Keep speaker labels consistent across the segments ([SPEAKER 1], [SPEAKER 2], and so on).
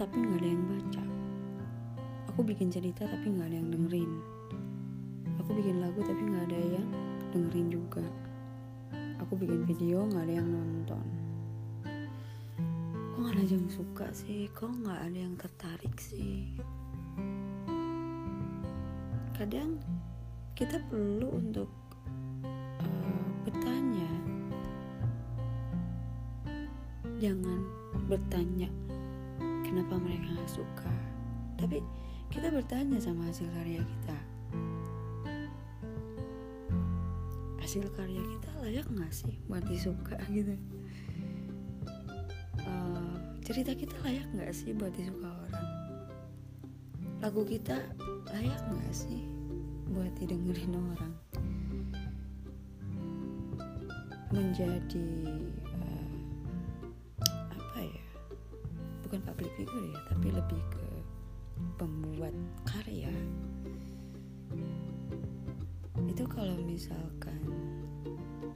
[SPEAKER 1] tapi nggak ada yang baca. Aku bikin cerita tapi nggak ada yang dengerin. Aku bikin lagu tapi nggak ada yang dengerin juga. Aku bikin video nggak ada yang nonton. Kok nggak ada yang suka sih? Kok nggak ada yang tertarik sih? Kadang kita perlu untuk uh, bertanya. Jangan bertanya kenapa mereka gak suka? Tapi kita bertanya sama hasil karya kita. Hasil karya kita layak nggak sih buat disuka gitu? Uh, cerita kita layak nggak sih buat disuka orang? Lagu kita layak nggak sih buat didengerin orang? Menjadi figure ya tapi lebih ke pembuat karya. Itu kalau misalkan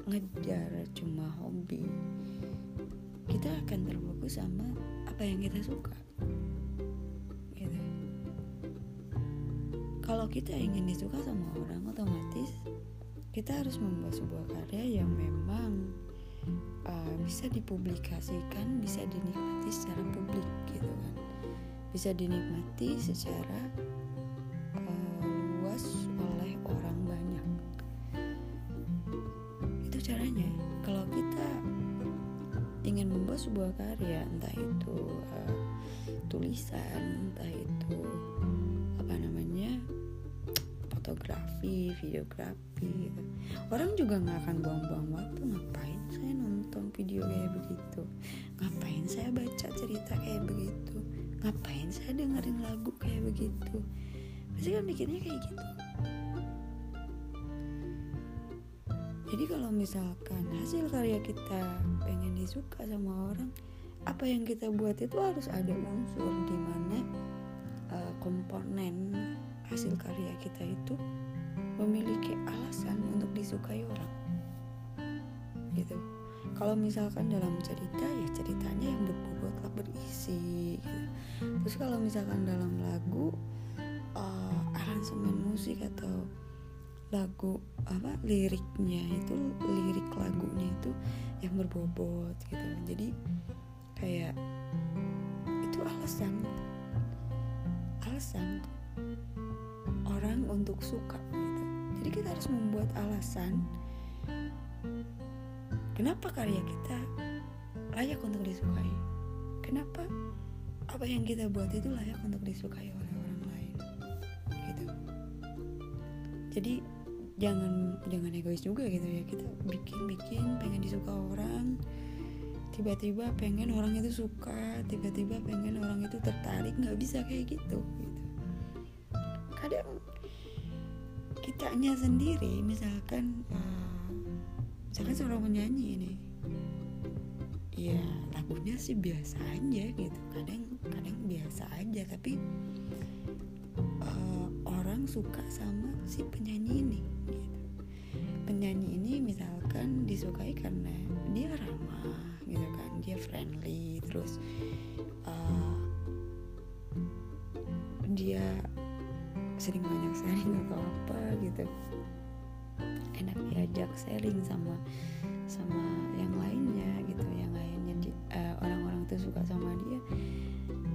[SPEAKER 1] ngejar cuma hobi kita akan terfokus sama apa yang kita suka gitu. Kalau kita ingin disuka sama orang otomatis kita harus membuat sebuah karya yang memang uh, bisa dipublikasikan bisa dinikmati secara publik bisa dinikmati secara uh, luas oleh orang banyak. Itu caranya. Kalau kita ingin membuat sebuah karya entah itu uh, tulisan entah itu apa namanya fotografi videografi gitu. orang juga nggak akan buang-buang waktu ngapain saya nonton video kayak begitu? Ngapain saya baca cerita kayak begitu ngapain saya dengerin lagu kayak begitu? Pasti kan mikirnya kayak gitu. Jadi kalau misalkan hasil karya kita pengen disuka sama orang apa yang kita buat itu harus ada unsur di mana uh, komponen hasil karya kita itu memiliki alasan untuk disukai orang. Gitu. Kalau misalkan dalam cerita ya ceritanya yang berbobot berisi. Terus kalau misalkan dalam lagu uh, aransemen musik atau lagu apa liriknya itu lirik lagunya itu yang berbobot gitu. Jadi kayak itu alasan alasan orang untuk suka gitu. Jadi kita harus membuat alasan kenapa karya kita layak untuk disukai. Kenapa apa yang kita buat itu layak untuk disukai oleh orang lain gitu. Jadi jangan jangan egois juga gitu ya. Kita bikin bikin pengen disuka orang tiba-tiba pengen orang itu suka tiba-tiba pengen orang itu tertarik nggak bisa kayak gitu gitu. Kadang kitanya sendiri misalkan uh, misalkan seorang penyanyi ini ya lagunya sih biasa aja gitu kadang kadang biasa aja tapi uh, orang suka sama si penyanyi ini gitu. penyanyi ini misalkan disukai karena dia ramah gitu kan dia friendly terus uh, dia sering banyak sharing atau apa gitu enak diajak sharing sama sama tuh suka sama dia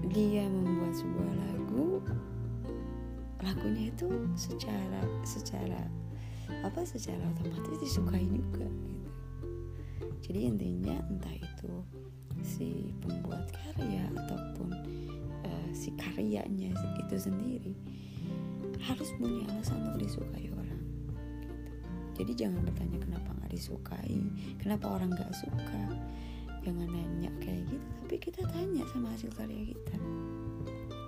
[SPEAKER 1] dia membuat sebuah lagu. Lagunya itu secara secara apa secara otomatis disukai juga gitu. Jadi intinya entah itu si pembuat karya ataupun uh, si karyanya itu sendiri harus punya alasan untuk disukai orang gitu. jadi jangan bertanya kenapa nggak disukai kenapa orang nggak suka jangan nanya kayak gitu tapi kita tanya sama hasil karya kita.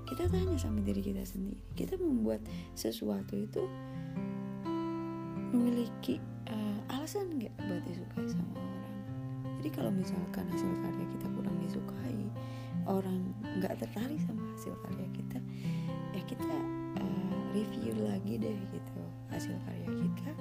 [SPEAKER 1] Kita tanya sama diri kita sendiri. Kita membuat sesuatu itu memiliki uh, alasan nggak buat disukai sama orang? Jadi kalau misalkan hasil karya kita kurang disukai orang nggak tertarik sama hasil karya kita ya kita uh, review lagi deh gitu hasil karya kita